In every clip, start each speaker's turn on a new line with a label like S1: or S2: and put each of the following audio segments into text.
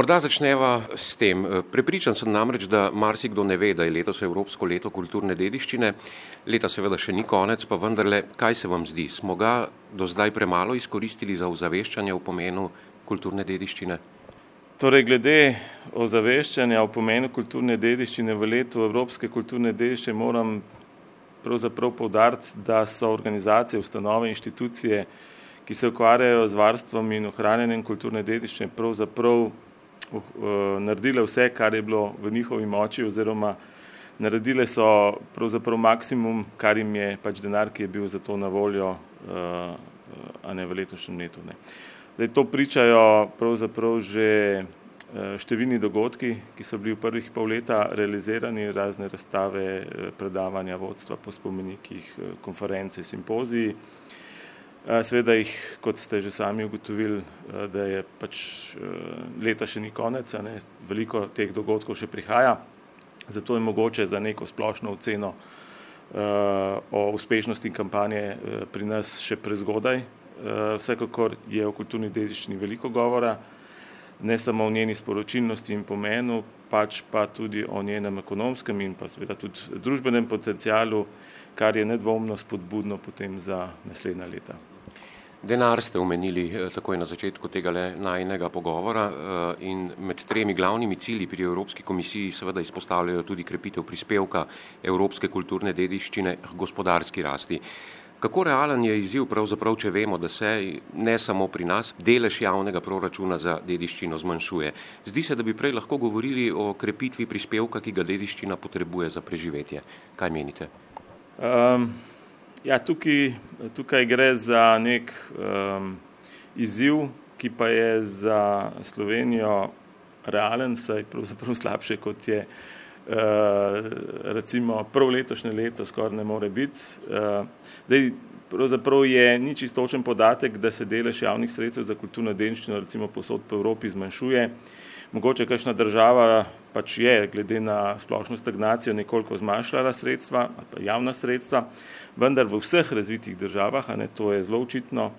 S1: Morda začneva s tem. Prepričan sem namreč, da marsikdo ne ve, da je letos Evropsko leto kulturne dediščine. Leta seveda še ni konec, pa vendarle, kaj se vam zdi? Smo ga do zdaj premalo izkoristili za ozaveščanje o pomenu kulturne dediščine?
S2: Torej, glede ozaveščanja o pomenu kulturne dediščine v letu Evropske kulturne dediščine moram pravzaprav povdariti, da so organizacije, ustanove, inštitucije, ki se ukvarjajo z varstvom in ohranjanjem kulturne dediščine, pravzaprav naredile vse, kar je bilo v njihovi moči oziroma naredile so pravzaprav maksimum, kar jim je pač denar, ki je bil za to na voljo, uh, a ne v letošnjem letu. Ne. Zdaj, to pričajo pravzaprav že številni dogodki, ki so bili v prvih pol leta realizirani, razne razstave, predavanja vodstva po spomenikih, konference, simpoziji. Seveda jih, kot ste že sami ugotovili, da je pač leta še ni konec, ne, veliko teh dogodkov še prihaja, zato je mogoče za neko splošno oceno o uspešnosti kampanje pri nas še prezgodaj. Vsekakor je o kulturni dediščini veliko govora, ne samo o njeni sporočilnosti in pomenu, pač pa tudi o njenem ekonomskem in pa seveda tudi družbenem potencialu, kar je nedvomno spodbudno potem za naslednja leta.
S1: Denar ste omenili takoj na začetku tega najnega pogovora in med tremi glavnimi cilji pri Evropski komisiji seveda izpostavljajo tudi krepitev prispevka evropske kulturne dediščine k gospodarski rasti. Kako realen je izziv pravzaprav, če vemo, da se ne samo pri nas delež javnega proračuna za dediščino zmanjšuje? Zdi se, da bi prej lahko govorili o krepitvi prispevka, ki ga dediščina potrebuje za preživetje. Kaj menite?
S2: Um, Ja, tukaj, tukaj gre za nek um, izziv, ki pa je za Slovenijo realen, saj pravzaprav slabše, kot je uh, recimo prvo letošnje leto, skoraj ne more biti. Uh, zdaj, pravzaprav je ni čistočen podatek, da se delež javnih sredstev za kulturno dediščino recimo posod po Evropi zmanjšuje. Mogoče kakšna država pač je glede na splošno stagnacijo nekoliko zmanjšala sredstva javna sredstva, vendar v vseh razvitih državah, a ne to je zelo očitno,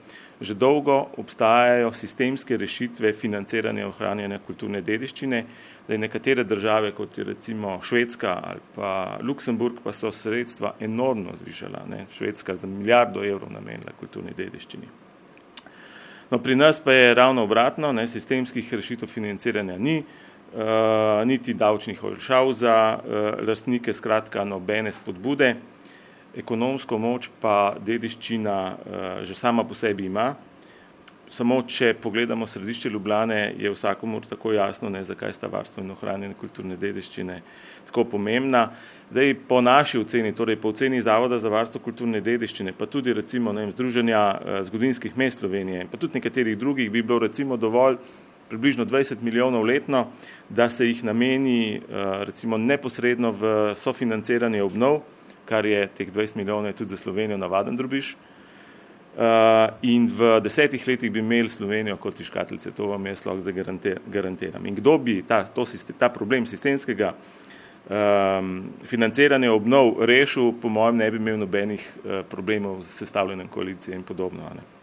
S2: že dolgo obstajajo sistemske rešitve financiranja ohranjanja kulturne dediščine, da nekatere države, kot je recimo Švedska ali pa Luksemburg, pa so sredstva enormno zvišala, ne, Švedska za milijardo evrov namenila kulturni dediščini. No, pri nas pa je ravno obratno, ne, sistemskih rešitev financiranja ni, uh, niti davčnih olšav za uh, lastnike, skratka nobene spodbude, ekonomsko moč pa dediščina uh, že sama po sebi ima, samo če pogledamo središče Ljubljane, je vsakomur tako jasno, ne, zakaj sta varstvo in ohranjene kulturne dediščine tako pomembna. Zdaj, po naši oceni, torej po oceni Zavoda za varstvo kulturne dediščine, pa tudi recimo ne Združenja zgodovinskih mest Slovenije, pa tudi nekaterih drugih, bi bilo recimo dovolj približno 20 milijonov letno, da se jih nameni recimo neposredno v sofinanciranje obnov, kar je teh 20 milijonov je tudi za Slovenijo navaden drobiš, Uh, in v desetih letih bi imeli Slovenijo kot tiškateljice, to vam jaz lahko zagarantiram. In kdo bi ta, to, ta problem sistemskega um, financiranja obnov rešil, po mojem ne bi imel nobenih uh, problemov z sestavljanjem koalicije in podobno. Ne.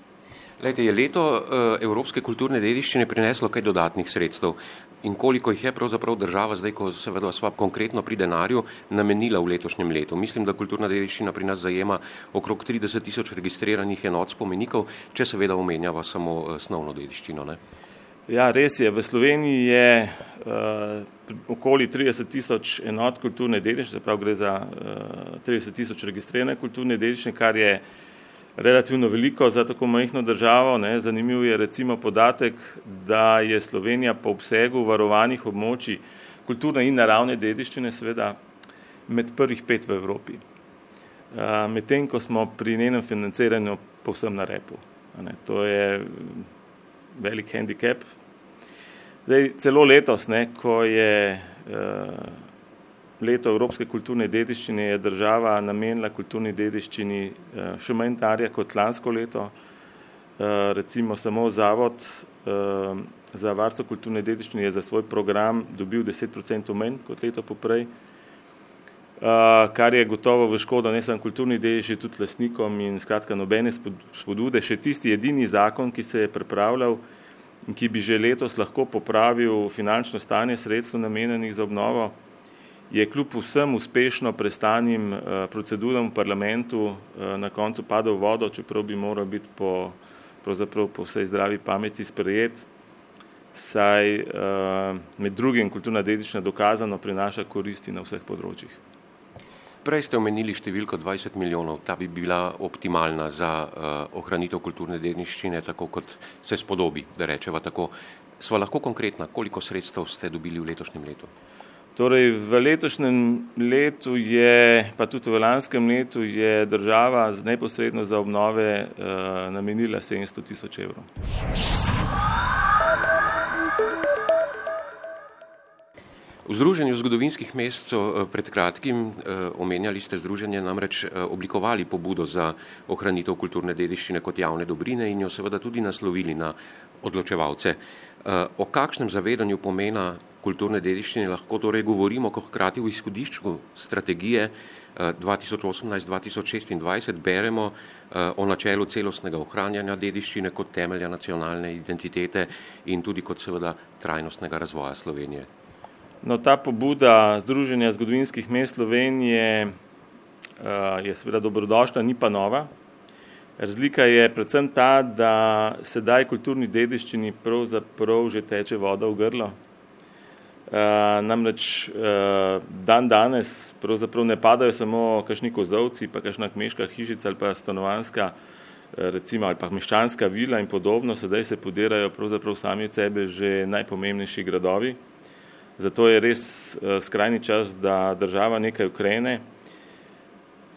S1: Lejte, je leto uh, Evropske kulturne dediščine prineslo kaj dodatnih sredstev? in koliko jih je pravzaprav država zdaj, ko seveda sva konkretno pri denarju, namenila v letošnjem letu. Mislim, da kulturna dediščina pri nas zajema okrog 30 tisoč registriranih enot spomenikov, če seveda omenjava samo osnovno dediščino. Ne?
S2: Ja, res je. V Sloveniji je uh, okoli 30 tisoč enot kulturne dediščine, prav gre za uh, 30 tisoč registrirane kulturne dediščine, kar je uh, relativno veliko za tako majhno državo. Ne. Zanimiv je recimo podatek, da je Slovenija po obsegu varovanih območij kulturne in naravne dediščine seveda med prvih pet v Evropi. Medtem, ko smo pri njenem financiranju povsem na repu. Ne. To je velik handicap. Zdaj, celo letos, ne, ko je uh, leto Evropske kulturne dediščine je država namenila kulturni dediščini eh, še manj denarja kot lansko leto. Eh, recimo samo Zavod eh, za varstvo kulturne dediščine je za svoj program dobil 10% manj kot leto poprej, kar je gotovo v škodo ne samo kulturni dediščini, tudi lastnikom in skratka nobene spodbude. Še tisti edini zakon, ki se je pripravljal, in ki bi že letos lahko popravil finančno stanje sredstv namenjenih za obnovo, je kljub vsem uspešno prestanim proceduram v parlamentu na koncu padel v vodo, čeprav bi moral biti po, po vsej zdravi pameti sprejet, saj med drugim kulturna dedična dokazano prinaša koristi na vseh področjih.
S1: Prej ste omenili številko 20 milijonov, ta bi bila optimalna za uh, ohranitev kulturne dediščine, tako kot se spodobi, da rečeva tako. Sva lahko konkretna, koliko sredstev ste dobili v letošnjem letu?
S2: Torej, v letošnjem letu je, pa tudi v lanskem letu, je država neposredno za obnove uh, namenila 700 tisoč evrov.
S1: V Združenju zgodovinskih mest so eh, pred kratkim, eh, omenjali ste združenje, namreč eh, oblikovali pobudo za ohranitev kulturne dediščine kot javne dobrine in jo seveda tudi naslovili na odločevalce. O kakšnem zavedanju pomena kulturne dediščine lahko torej govorimo, ko hkrati v izhodišču strategije 2018-2026 beremo o načelu celostnega ohranjanja dediščine kot temelja nacionalne identitete in tudi kot seveda trajnostnega razvoja Slovenije.
S2: No, ta pobuda Združenja zgodovinskih mest Slovenije uh, je seveda dobrodošla, ni pa nova. Razlika je predvsem ta, da sedaj kulturni dediščini pravzaprav že teče voda v grlo. Uh, namreč uh, dan danes pravzaprav ne padajo samo kakšni kozovci, pa kakšna kmeška hišica ali pa stanovanska, recimo ali pa meščanska vila in podobno, sedaj se podirajo pravzaprav sami od sebe že najpomembnejši gradovi. Zato je res eh, skrajni čas, da država nekaj ukrene.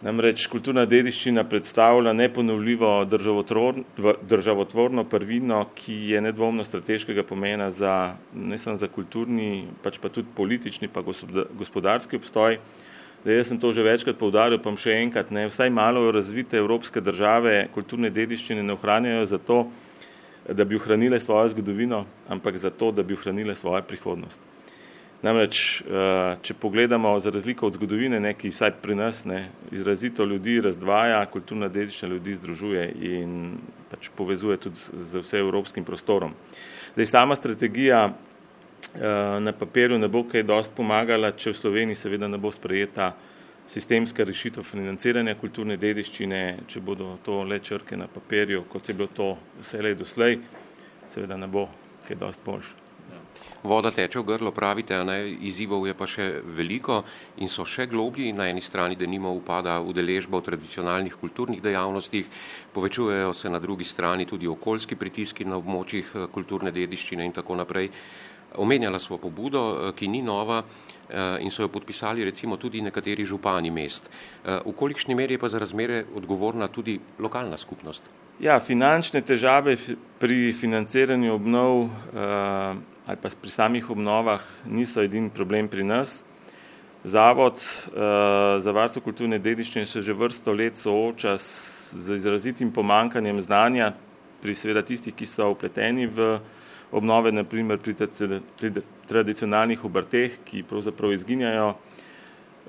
S2: Namreč kulturna dediščina predstavlja neponovljivo državotvorno prvino, ki je nedvomno strateškega pomena za, ne samo za kulturni, pač pa tudi politični, pa gospodarski obstoj. Da jaz sem to že večkrat povdaril, pa še enkrat, ne, vsaj malo razvite evropske države kulturne dediščine ne ohranjajo zato, da bi ohranile svojo zgodovino, ampak zato, da bi ohranile svojo prihodnost. Namreč, eh, če pogledamo za razliko od zgodovine, ne, ki vsaj pri nas ne, izrazito ljudi razdvaja, kulturna dedična ljudi združuje in pač povezuje tudi z vse evropskim prostorom. Zdaj, sama strategija eh, na papirju ne bo kaj dost pomagala, če v Sloveniji seveda ne bo sprejeta sistemska rešitev financiranja kulturne dediščine, če bodo to le črke na papirju, kot je bilo to vselej doslej, seveda ne bo kaj dost boljše.
S1: Voda teče v grlo, pravite, ne, izzivov je pa še veliko in so še globlji. Na eni strani, da nima upada udeležba v tradicionalnih kulturnih dejavnostih, povečujejo se na drugi strani tudi okoljski pritiski na območjih eh, kulturne dediščine in tako naprej. Omenjala smo pobudo, eh, ki ni nova eh, in so jo podpisali recimo tudi nekateri župani mest. V kolikšni meri je pa za razmere odgovorna tudi lokalna skupnost?
S2: Ja, finančne težave pri financiranju obnov ali pa pri samih obnovah niso edini problem pri nas. Zavod uh, za varstvo kulturne dediščine se že vrsto let sooča s, z izrazitim pomankanjem znanja pri seveda tistih, ki so upleteni v obnove, naprimer pri, pri tradicionalnih obrteh, ki pravzaprav izginjajo.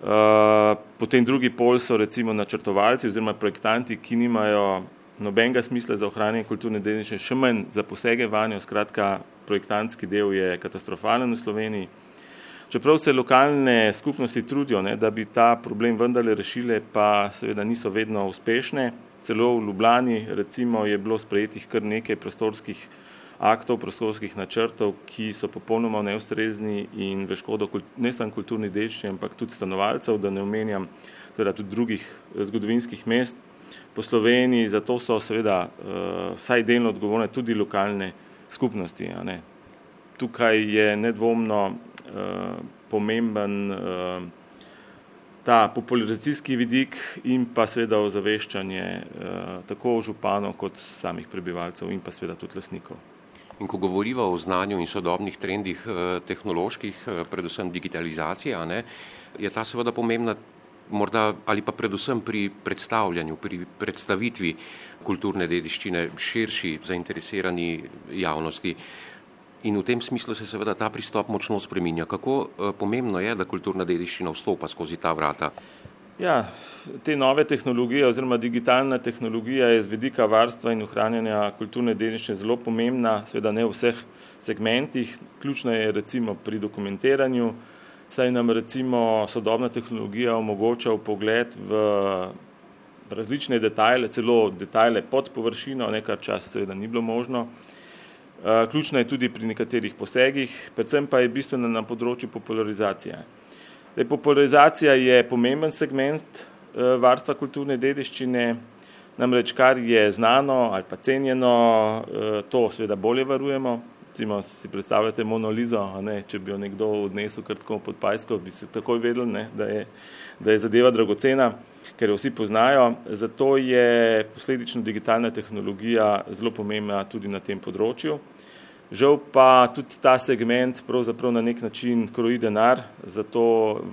S2: Uh, potem drugi pol so recimo načrtovalci oziroma projektanti, ki nimajo nobenega smisla za ohranjanje kulturne dediščine, še manj za posege vanjo, skratka projektantski del je katastrofalen v Sloveniji. Čeprav se lokalne skupnosti trudijo, ne, da bi ta problem vendarle rešile, pa seveda niso vedno uspešne. Celo v Ljubljani recimo je bilo sprejetih kar nekaj prostorskih aktov, prostorskih načrtov, ki so popolnoma neustrezni in v škodo ne samo kulturni dediščini, ampak tudi stanovalcev, da ne omenjam seveda tudi drugih eh, zgodovinskih mest po Sloveniji, zato so seveda uh, vsaj delno odgovorne tudi lokalne skupnosti. Tukaj je nedvomno uh, pomemben uh, ta popularizacijski vidik in pa seveda ozaveščanje uh, tako županov kot samih prebivalcev in pa seveda tudi lasnikov.
S1: In ko govorimo o znanju in sodobnih trendih tehnoloških, predvsem digitalizacija, ne, je ta seveda pomembna morda ali pa predvsem pri predstavljanju, pri predstavitvi kulturne dediščine širši zainteresirani javnosti. In v tem smislu se seveda ta pristop močno spreminja. Kako eh, pomembno je, da kulturna dediščina vstopa skozi ta vrata?
S2: Ja, te nove tehnologije oziroma digitalna tehnologija je z vidika varstva in ohranjanja kulturne dediščine zelo pomembna, seveda ne v vseh segmentih. Ključna je recimo pri dokumentiranju, saj nam recimo sodobna tehnologija omogoča pogled v različne detajle, celo detajle pod površino, nekaj čas seveda ni bilo možno. Eh, ključna je tudi pri nekaterih posegih, predvsem pa je bistvena na področju popularizacije. Zdaj, popularizacija je pomemben segment eh, varstva kulturne dediščine, namreč kar je znano ali pa cenjeno, eh, to seveda bolje varujemo. Recimo si predstavljate monolizo, ne, če bi jo nekdo odnesel kratko pod pajsko, bi se takoj vedel, ne, da, je, da je zadeva dragocena, ker jo vsi poznajo. Zato je posledično digitalna tehnologija zelo pomembna tudi na tem področju. Žal pa tudi ta segment pravzaprav na nek način kroji denar, zato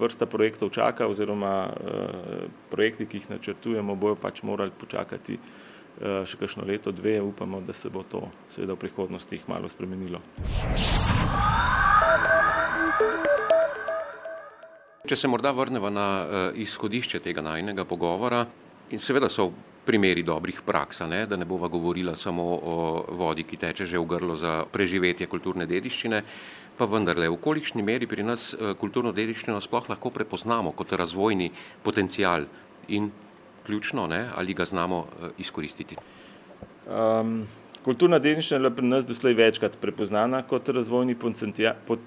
S2: vrsta projektov čaka oziroma eh, projekti, ki jih načrtujemo, bojo pač morali počakati Eh, še kakšno leto, dve, upamo, da se bo to seveda v prihodnosti malo spremenilo.
S1: Če se morda vrnemo na eh, izhodišče tega najnega pogovora, in seveda so primeri dobrih praksa, ne, da ne bova govorila samo o vodi, ki teče že v grlo za preživetje kulturne dediščine, pa vendarle, v kolikšni meri pri nas eh, kulturno dediščino sploh lahko prepoznamo kot razvojni potencial in ključno, ne, ali ga znamo uh, izkoristiti?
S2: Um, kulturna dediščina je bila pri nas doslej večkrat prepoznana kot razvojni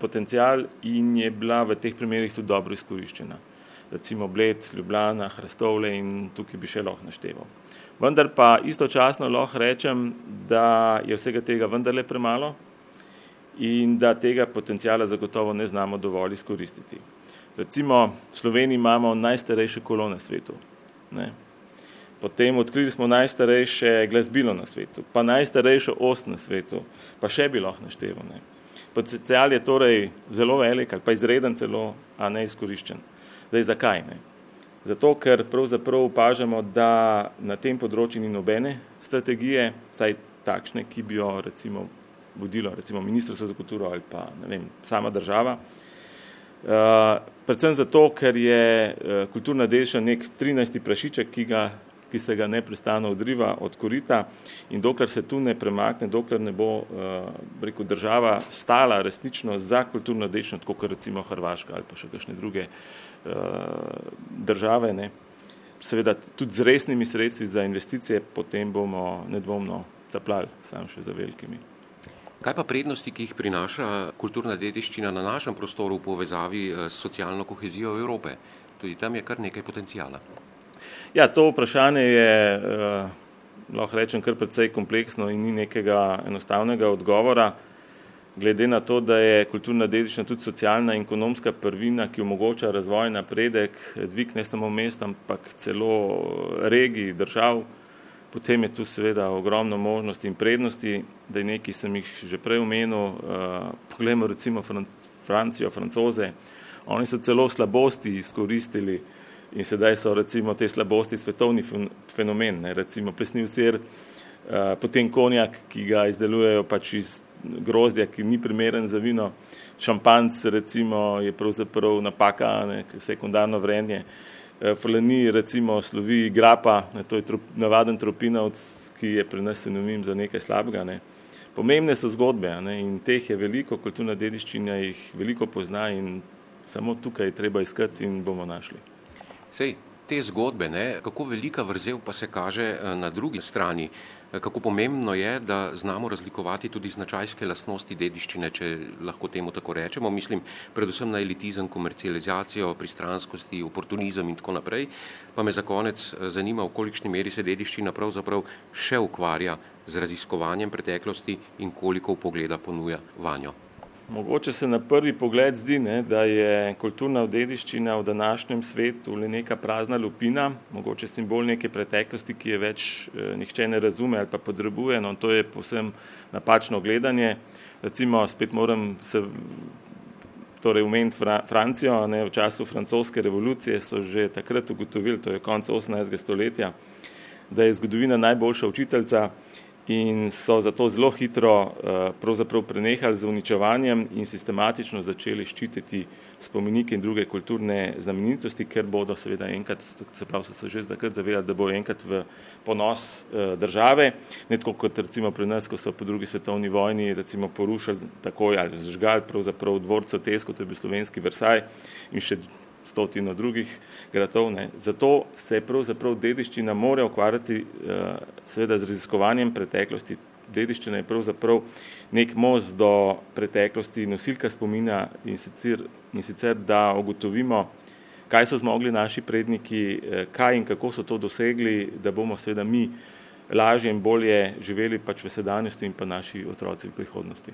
S2: potencial in je bila v teh primerih tudi dobro izkoriščena. Recimo Bled, Ljubljana, Hrestovle in tukaj bi še lahko našteval. Vendar pa istočasno lahko rečem, da je vsega tega vendarle premalo in da tega potencijala zagotovo ne znamo dovolj izkoristiti. Recimo v Sloveniji imamo najstarejše kolo na svetu. Ne? Potem odkrili smo najstarejše glasbilo na svetu, pa najstarejšo ost na svetu, pa še bi lahko našteval. Ne. Potencial je torej zelo velik ali pa izreden celo, a ne izkoriščen. Zdaj, zakaj ne? Zato, ker pravzaprav upažamo, da na tem področju ni nobene strategije, saj takšne, ki bi jo recimo vodilo recimo Ministrstvo za kulturo ali pa ne vem, sama država. Uh, predvsem zato, ker je uh, kulturna dediščina nek 13. prašiček, ki ga ki se ga neprestano odriva od korita in dokler se tu ne premakne, dokler ne bo uh, rekel, država stala resnično za kulturno dečno, tako kot recimo Hrvaška ali pa še kakšne druge države, ne, seveda tudi z resnimi sredstvi za investicije, potem bomo nedvomno zaplali sam še za velikimi.
S1: Kaj pa prednosti, ki jih prinaša kulturna dediščina na našem prostoru v povezavi eh, s socialno kohezijo Evrope? Tudi tam je kar nekaj potencijala.
S2: Ja, to vprašanje je, uh, lahko rečem, kar precej kompleksno in ni nekega enostavnega odgovora. Glede na to, da je kulturna dediščina tudi socialna in ekonomska prvina, ki omogoča razvoj, napredek, dvig ne samo mest, ampak celo regij, držav, potem je tu seveda ogromno možnosti in prednosti, da je nekaj, sem jih že prej omenil, uh, poglejmo recimo Francijo, Francoze, oni so celo slabosti izkoristili in sedaj so recimo te slabosti svetovni fenomen, ne, recimo plesni sir, uh, potem konjak, ki ga izdelujejo pač iz grozdja, ki ni primeren za vino, šampanc recimo je pravzaprav napaka, ne, sekundarno vrenje, flani recimo slovi grapa, ne, to je trop, navaden tropinovc, ki je pri nas sinonim za nekaj slabega. Ne. Pomembne so zgodbe ne, in teh je veliko, kulturna dediščina jih veliko pozna in samo tukaj treba iskati in bomo našli.
S1: Sej, te zgodbe, ne, kako velika vrzel pa se kaže eh, na drugi strani, eh, kako pomembno je, da znamo razlikovati tudi značajske lastnosti dediščine, če lahko temu tako rečemo, mislim predvsem na elitizem, komercializacijo, pristranskosti, oportunizem in tako naprej, pa me za konec eh, zanima, v kolikšni meri se dediščina pravzaprav še ukvarja z raziskovanjem preteklosti in koliko pogleda ponuja vanjo.
S2: Mogoče se na prvi pogled zdi, ne, da je kulturna dediščina v današnjem svetu le neka prazna lupina, mogoče simbol neke preteklosti, ki je več eh, nihče ne razume ali pa potrebuje, no to je posem napačno gledanje. Recimo, spet moram se torej umeniti Fra, Francijo, ne, v času francoske revolucije so že takrat ugotovili, to je konec 18. stoletja, da je zgodovina najboljša učiteljica in so zato zelo hitro pravzaprav prenehali z uničevanjem in sistematično začeli ščititi spomenike in druge kulturne znamenitosti, ker bodo seveda enkrat, se pravi, so se že zdakrat zavedali, da bo enkrat v ponos države, ne tako kot recimo pri nas, ko so po drugi svetovni vojni recimo porušili takoj ali zžgali pravzaprav dvorce v Tesko, to je bil slovenski Versaj in še stotino drugih gradov. Ne. Zato se pravzaprav dediščina mora ukvarjati seveda z raziskovanjem preteklosti. Dediščina je pravzaprav nek most do preteklosti, nosilka spomina in sicer, in sicer da ugotovimo, kaj so zmogli naši predniki, kaj in kako so to dosegli, da bomo seveda mi lažje in bolje živeli pač v sedanjosti in pa naši otroci v prihodnosti.